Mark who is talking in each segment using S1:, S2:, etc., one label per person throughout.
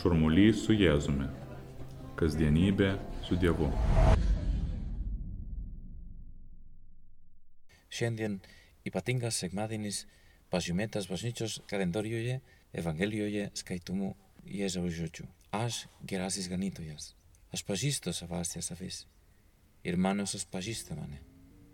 S1: Šurmulys su Jėzumi. Kasdienybė su Dievu.
S2: Šiandien ypatingas sekmadienis pažymėtas bažnyčios kalendorijoje Evangelijoje skaitomų Jėzaus žodžių. Aš gerasis ganytojas. Aš pažįstu savasties avis. Ir manosios pažįsta mane.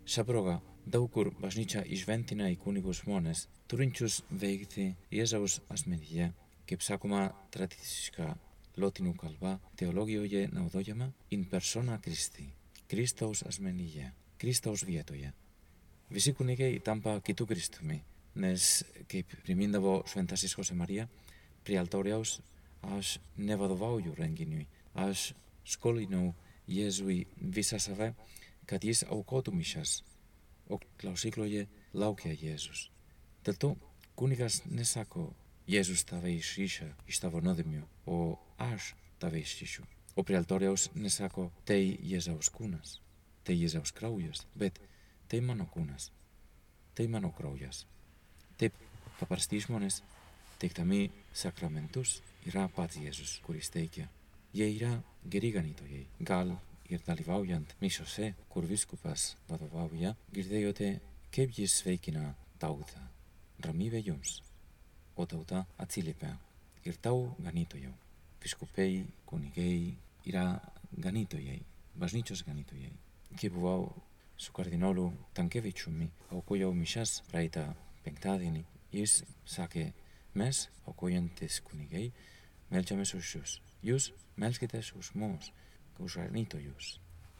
S2: Šią progą daug kur bažnyčia išventina į kunigus žmonės, turinčius veikti Jėzaus asmenyje, και ψάκωμα τρατησισκά. Λότινου καλβά, θεολόγιο γε ναοδόγεμα, in persona Christi. Κρίστο ασμενίγια. Κρίστο βιέτογια. Βυσίκουν είχε η τάμπα κοιτού Κρίστου με. Νες και πριμίνταβο σου εντασίσχο σε Μαρία, πριαλτόριαος, ας νεβαδοβάου γιου ρεγκινιου, ας σκόλινου γεζουι βίσασαβε, κατ' ει αουκότου μισά. Ο κλαουσίκλογε λαούκια Γέζους. Τελτό, κούνιγα νεσάκο Jėzus tave išryša iš tavo nuodėmių, o aš tave išryšiu. O prie altoriaus nesako, tai Jėzaus kūnas, tai Jėzaus kraujas, bet tai mano kūnas, tai mano kraujas. Taip paprasti žmonės, teikdami sakramentus, yra pats Jėzus, kuris teikia. Jie yra geri ganytojai. Gal ir dalyvaujant mišiose, kur viskupas vadovauja, girdėjote, kaip jis sveikina tautą. Ramybė jums. O tauta atsiliepia. Ir tau ganytojau. Viskupai, kunigai yra ganytojai, bažnyčios ganytojai. Kai buvau su kardinolu Tankievičiumi, aukojau mišas praeitą penktadienį, jis sakė, mes, aukojantis kunigai, melčiamės už jūs. Jūs melskitės už mus, už ganytojus.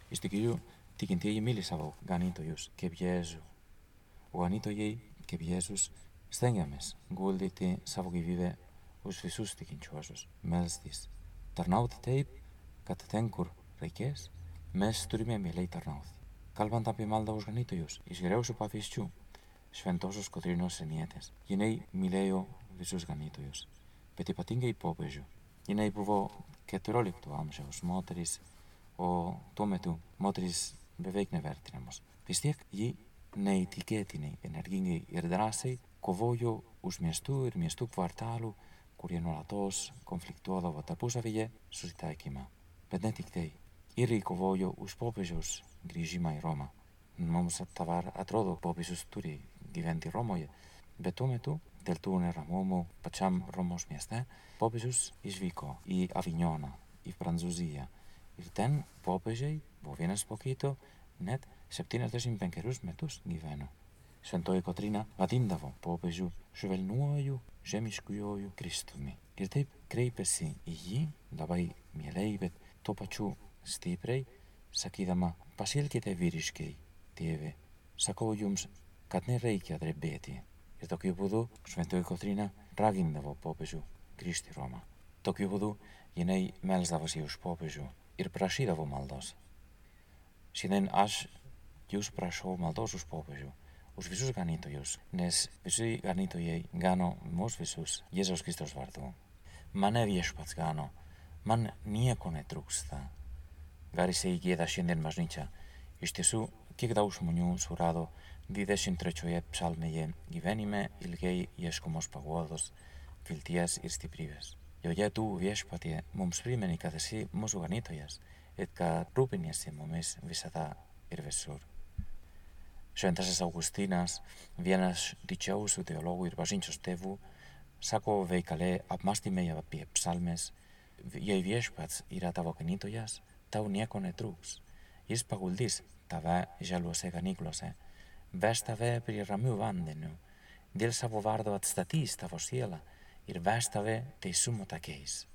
S2: Iš tikrųjų, tikintieji myli savo ganytojus kaip Jėzų. O ganytojai, kaip Jėzus, stengiamės guldyti savo gyvybę už visus tikinčiuosius, melstis, tarnauti taip, kad ten, kur reikės, mes turime mieliai tarnauti. Kalbant apie maldą už ganytojus, iš geriausių pavyzdžių, šventosios Kotrinos senietės, jinai mylėjo visus ganytojus, bet ypatingai popiežių. Jinai buvo 14 amžiaus moteris, o tuo metu moteris beveik nevertinamos. Vis tiek ji neįtikėtinai energingai ir drąsiai kovojo už miestų ir miestų kvartalų, kurie nuolatos konfliktuodavo tarpusavyje susitaikymą. Bet ne tik tai. Ir įkovojo už popiežiaus grįžimą į Romą. Mums dabar atrodo, popiežius turi gyventi Romoje, bet tuo metu dėl tų neramumų pačiam Romos mieste popiežius išvyko į Avignoną, į Prancūziją. Ir ten popiežiai, buvo vienas po kito, net 75 metus gyveno. Šventoji Kotrina vadindavo popiežių švelnuoju žemiškuoju Kristumi. Ir taip kreipėsi į jį labai mielai, bet tuo pačiu stipriai, sakydama, pasilkite vyriškai, tėve, sakau jums, kad nereikia drebėti. Ir tokiu būdu šventoji Kotrina ragindavo popiežių grįžti į Romą. Tokiu būdu jinai melsdavosi už popiežių ir prašydavo maldos. Šiandien aš jūs prašau maldos už popiežių, už visus ganytojus, nes visi ganytojai gano mus visus Jėzaus Kristus vardu. Mane viešpats gano, man nieko netrūksta. Garisiai gėda šiandien bažnyčia. Iš tiesų, kiek daug žmonių surado 23 psalmėje gyvenime ilgai ieškomos paguodos, vilties ir stiprybės. Joje tu viešpatie mums primeni, kad esi mūsų ganytojas ir kad rūpiniesi mumis visada ir visur. Šventasis Augustinas, vienas didžiausių teologų ir bažnyčios tėvų, sako veikale apmastymėje apie psalmes, jei viešpats yra tavo ganytojas, tau nieko netrūks. Jis paguldys tave žaliuose ganyklose, ves tave prie ramių vandenių, dėl savo vardo atstatys tavo sielą ir ves tave teisumo takais.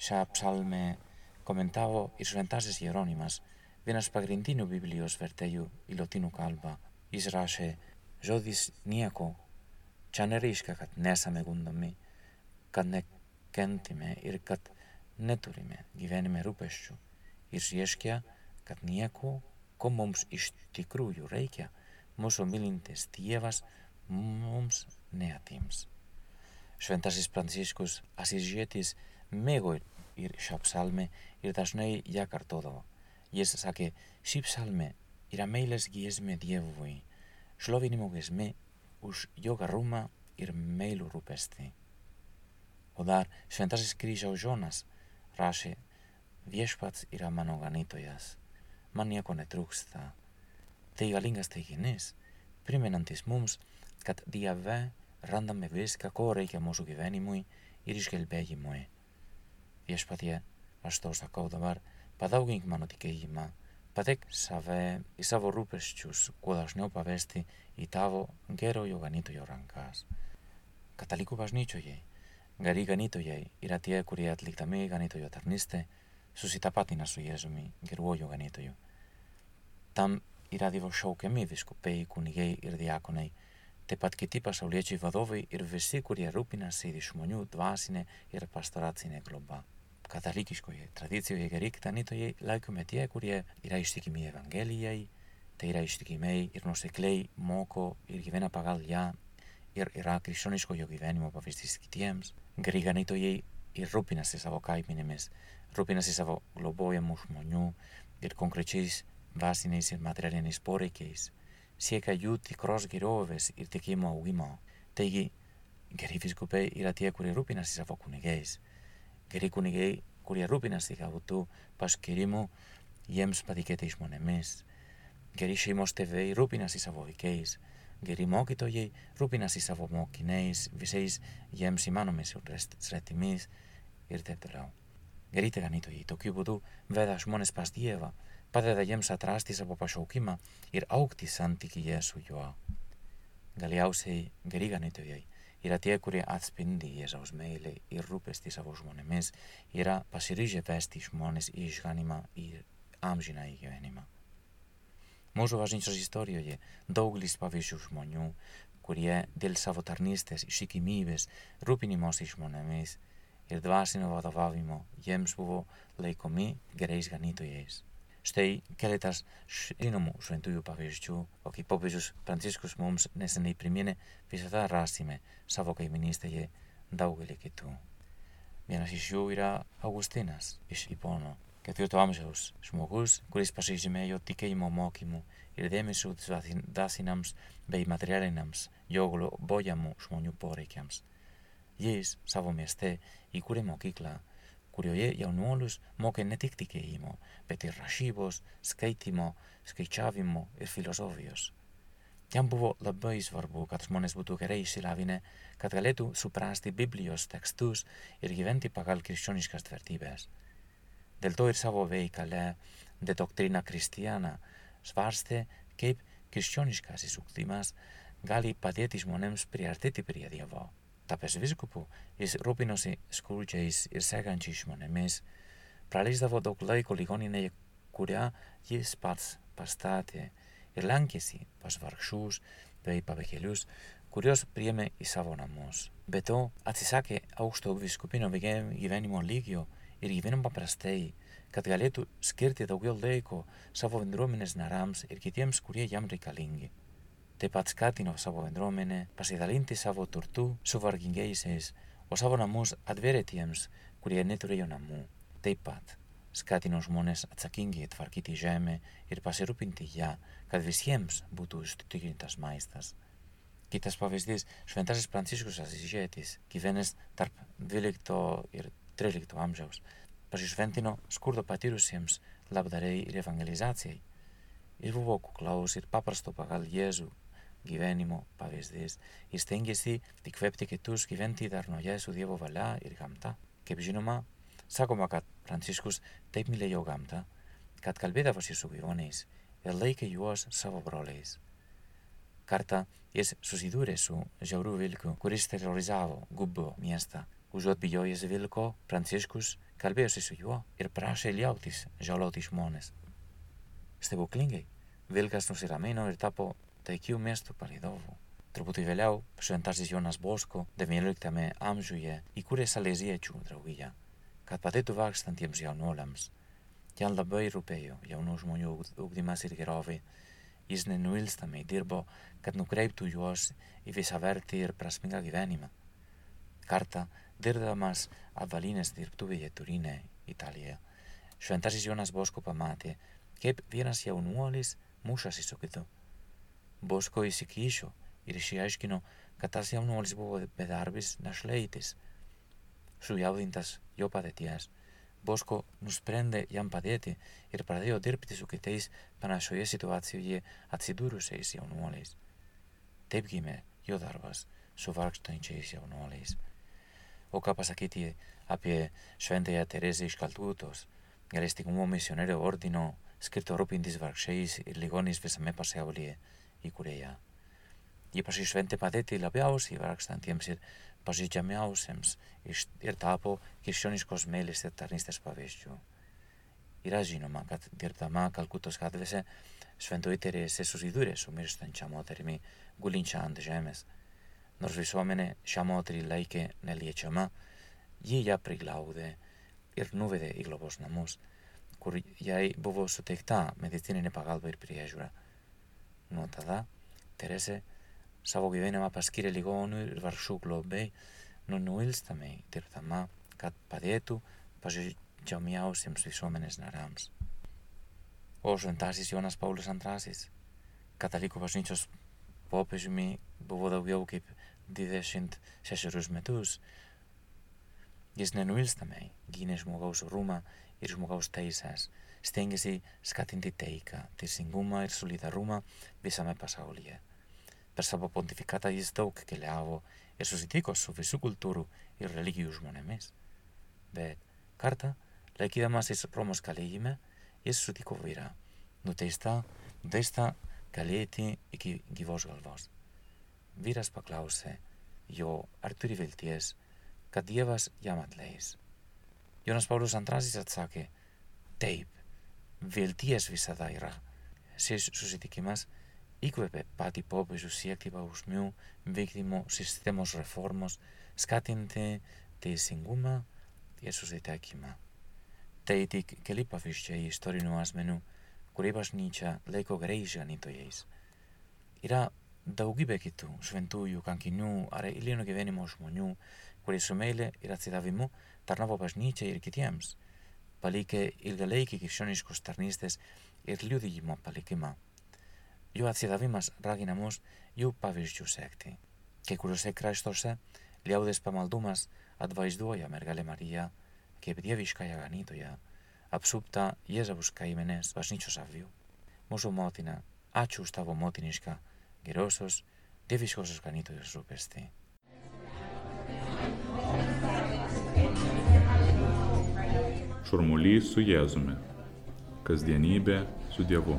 S2: Šią psalmę komentavo ir šventasis Jeronimas, vienas pagrindinių Biblijos vertėjų į lotynų kalbą. Jis rašė, žodis nieko, čia nereiškia, kad nesame gundomi, kad nekentime ir kad neturime gyvenime rūpeščių. Jis reiškia, kad nieko, ko mums iš tikrųjų reikia, mūsų mylintis Dievas mums neatims. Šventasis Pranciškus Asižėtis mėgo ir šią psalmę ir dažnai ją kartodavo. Jis sakė, ši psalmė yra meilės giesmė Dievui, šlovinimo giesmė už jo garumą ir meilų rūpestį. O dar šventasis kryžiaus Jonas rašė, viešpats yra mano ganytojas, man nieko netrūksta. Tai galingas teiginys, primenantis mums, kad Dieve randame viską, ko reikia mūsų gyvenimui ir išgelbėjimui. Viešpatie, aš tau sakau dabar, padaugink mano tikėjimą, patek save į savo rūpesčius, kuo dažniau pavesti į tavo gerojo ganytojo rankas. Katalikų bažnyčioje gari ganytojai yra tie, kurie atlikdami ganytojo tarnystę susitapatina su Jėzumi, geruoju ganytoju. Tam yra dievo šaukiami viskupai, kunigai ir diakonai, taip pat kiti pasauliečiai vadovai ir visi, kurie rūpinasi žmonių dvasinė ir pastoracinė globa. Katalikiškoje tradicijoje geri ganytojai laikomi tie, kurie yra ištikimi Evangelijai, tai yra ištikimiai ir nusekliai moko ir gyvena pagal ją ir yra krikščioniškojo gyvenimo pavyzdys kitiems. Geri ganytojai ir rūpinasi savo kaiminėmis, rūpinasi savo globojamų žmonių ir konkrečiais dvasiniais ir materialiniais poreikiais, siekia jų tikros gerovės ir tikėjimo augimo. Taigi, geri viskupai yra tie, kurie rūpinasi savo kunigais. Geri kunigai, kurie rūpinasi gautų paskirimų jiems patikėtais žmonėmis. Geri šeimos tėvai rūpinasi savo vaikais. Geri mokytojai rūpinasi savo mokiniais, visais jiems įmanomais sretimis ir taip toliau. Geri ganytojai tokiu būdu veda žmonės pas Dievą padeda jiems atrasti savo pašaukimą ir aukti santykyje su juo. Galiausiai geri ganytojai yra tie, kurie atspindi Jėzaus meilę ir rūpestį savo žmonėmis, yra pasiryžę vesti žmonės į išganimą ir amžiną į gyvenimą. Mūsų bažnyčios istorijoje daugelis pavyzdžių žmonių, kurie dėl savo tarnystės, ištikimybės, rūpinimosi žmonėmis ir dvasinio vadovavimo jiems buvo laikomi gerais ganytojais. Štai keletas žinomų šventųjų pavyzdžių, o kaip popiežius Pranciškus mums neseniai priminė, visada rasime savo kaiminystėje daugelį kitų. Vienas iš jų yra Augustinas iš Ipono, ketvirto amžiaus žmogus, kuris pasižymėjo tikėjimo mokymu ir dėmesiu dvasinams bei materialiniams jo globojamų žmonių poreikiams. Jis savo mieste įkūrė mokyklą kurioje jaunuolius mokė ne tik tikėjimo, bet ir rašybos, skaitimo, skaičiavimo ir filosofijos. Jam buvo labai svarbu, kad žmonės būtų gerai išsilavinę, kad galėtų suprasti Biblijos tekstus ir gyventi pagal krikščioniškas vertybės. Dėl to ir savo veikale de doktrina kristiana svarstė, kaip krikščioniškasis ugdymas gali padėti žmonėms priartėti prie Dievo. Tāpēc viskupu jis rūpinosi skurdžiais ir segančiais žmonėmis, praleisdavo daug laiko ligoninėje, kurią jis pats pastatė ir lankėsi pas vargšus bei pabėgėlius, kuriuos priėmė į savo namus. Be to, atsisakė aukšto viskupinio gyvenimo lygio ir gyveno paprastai, kad galėtų skirti daugiau laiko savo bendruomenės narams ir kitiems, kurie jam reikalingi. Taip pat skatino savo bendruomenę pasidalinti savo turtų su vargingiaisiais, o savo namus atvėrė tiems, kurie neturėjo namų. Taip pat skatino žmonės atsakingai tvarkyti žemę ir pasirūpinti ją, kad visiems būtų užtikrintas maistas. Kitas pavyzdys - šventasis Pranciškus Asižėtis, gyvenęs tarp 12 ir 13 amžiaus, pasišventino skurdo patyrusiems labdariai ir evangelizacijai. Ir buvo kuklaus ir paprasto pagal Jėzų gyvenimo pavyzdys. Jis tengiasi įkvėpti kitus gyventi darnoje su Dievo valia ir gamta. Kaip žinoma, sakoma, kad Pranciškus taip mylėjo gamtą, kad kalbėdavosi su gyvūnais ir laikė juos savo broliais. Kartą jis susidūrė su žiauriu vilku, kuris terorizavo Gubo miestą. Užuot bijojęs vilko, Pranciškus kalbėjosi su juo ir prašė liautis žiaulauti žmonės. Stebuklingai, vilkas nusiramino ir tapo taikių miestų palidovų. Truputį vėliau šventasis Jonas Bosko XIX amžiuje įkūrė saleziečių draugiją, kad padėtų vargstantiems jaunuoliams. Jam labai rūpėjo jaunų žmonių ugdymas ir gerovė. Jis nenuilstamai dirbo, kad nukreiptų juos į visavertį ir prasmingą gyvenimą. Kartą, dirbdamas apvalinės dirbtuvėje Turine, Italija, šventasis Jonas Bosko pamatė, kaip vienas jaunuolis mušasi su kitu. Bosko įsikišo ir išaiškino, kad tas jaunuolis buvo bedarbis našleitis. sujaudintas jo padėties, Bosko nusprendė jam padėti ir pradėjo dirbti su kitais panašioje situacijoje atsidūrusiais jaunuoliais. Taip gimė jo darbas su vargstančiais jaunuoliais. O ką pasakyti apie šventąją Terezę iš Kaltutos, galestingumo misionerių ordino skirto rūpintis vargšiais ir ligoniais visame pasaulyje įkūrėja. Ji pasišventė padėti labiausiai vargstantiems ir pažeidžiamiausiems ir tapo krikščioniškos meilės ir tarnystės pavyzdžių. Yra žinoma, kad dirbdama Kalkutos gatvėse šventoji Teresė susidūrė su mirštančia moterimi gulinčia ant žemės. Nors visuomenė šią moterį laikė neliečiama, ji ją priglaudė ir nuvedė į globos namus, kur jai buvo suteikta medicininė pagalba ir priežiūra. Nuo tada Teresė savo gyvenimą paskyrė ligonių ir vargšų globai, nunuilstamai dirbdama, kad padėtų pažeidžiamiausiems visuomenės nariams. O šventasis Jonas Paulius II, katalikų bažnyčios popiežiumi, buvo daugiau kaip 26 metus. Jis nenuilstamai gynė žmogaus orumą ir žmogaus teisės, stengiasi skatinti taiką, teisingumą ir solidarumą visame pasaulyje. Per savo pontifikatą jis daug keliavo ir susitiko su visų kultūrų ir religijų žmonėmis. Bet kartą, laikydamasis Romos kalėjime, jis sutiko vyrą, nuteista, nuteista kalėti iki gyvos galvos. Vyras paklausė jo, ar turi vilties, kad Dievas jam atleis. Jonas Paulius II atsakė, taip, vilties visada yra. Šis susitikimas įkvėpė patį popiežių siekti bausmių vykdymo sistemos reformos, skatinti teisingumą ir susitekimą. Tai tik keli pavyzdžiai istorinių asmenų, kurie bažnyčia laiko gerais ganytojais. Yra daugybė kitų šventųjų, kankinių ar eilinio gyvenimo žmonių, kurie su meilė ir atsidavimu tarnavo bažnyčiai ir kitiems, palikė ilgalaikį krikščioniškos tarnystės ir liudijimo palikimą jų atsidavimas ragina mus jų pavyzdžių sekti. Kai kuriuose kraštuose liaudės pamaldumas atvaizduoja mergelę Mariją kaip dieviškąją ganytoją, apsupta Jėzaus kaimenės bažnyčios avių. Mūsų motina, ačiū už tavo motinišką, gerosios, dieviškosios ganytojos rūpestį.
S1: Šurmulys su Jėzumi. Kasdienybė su Dievu.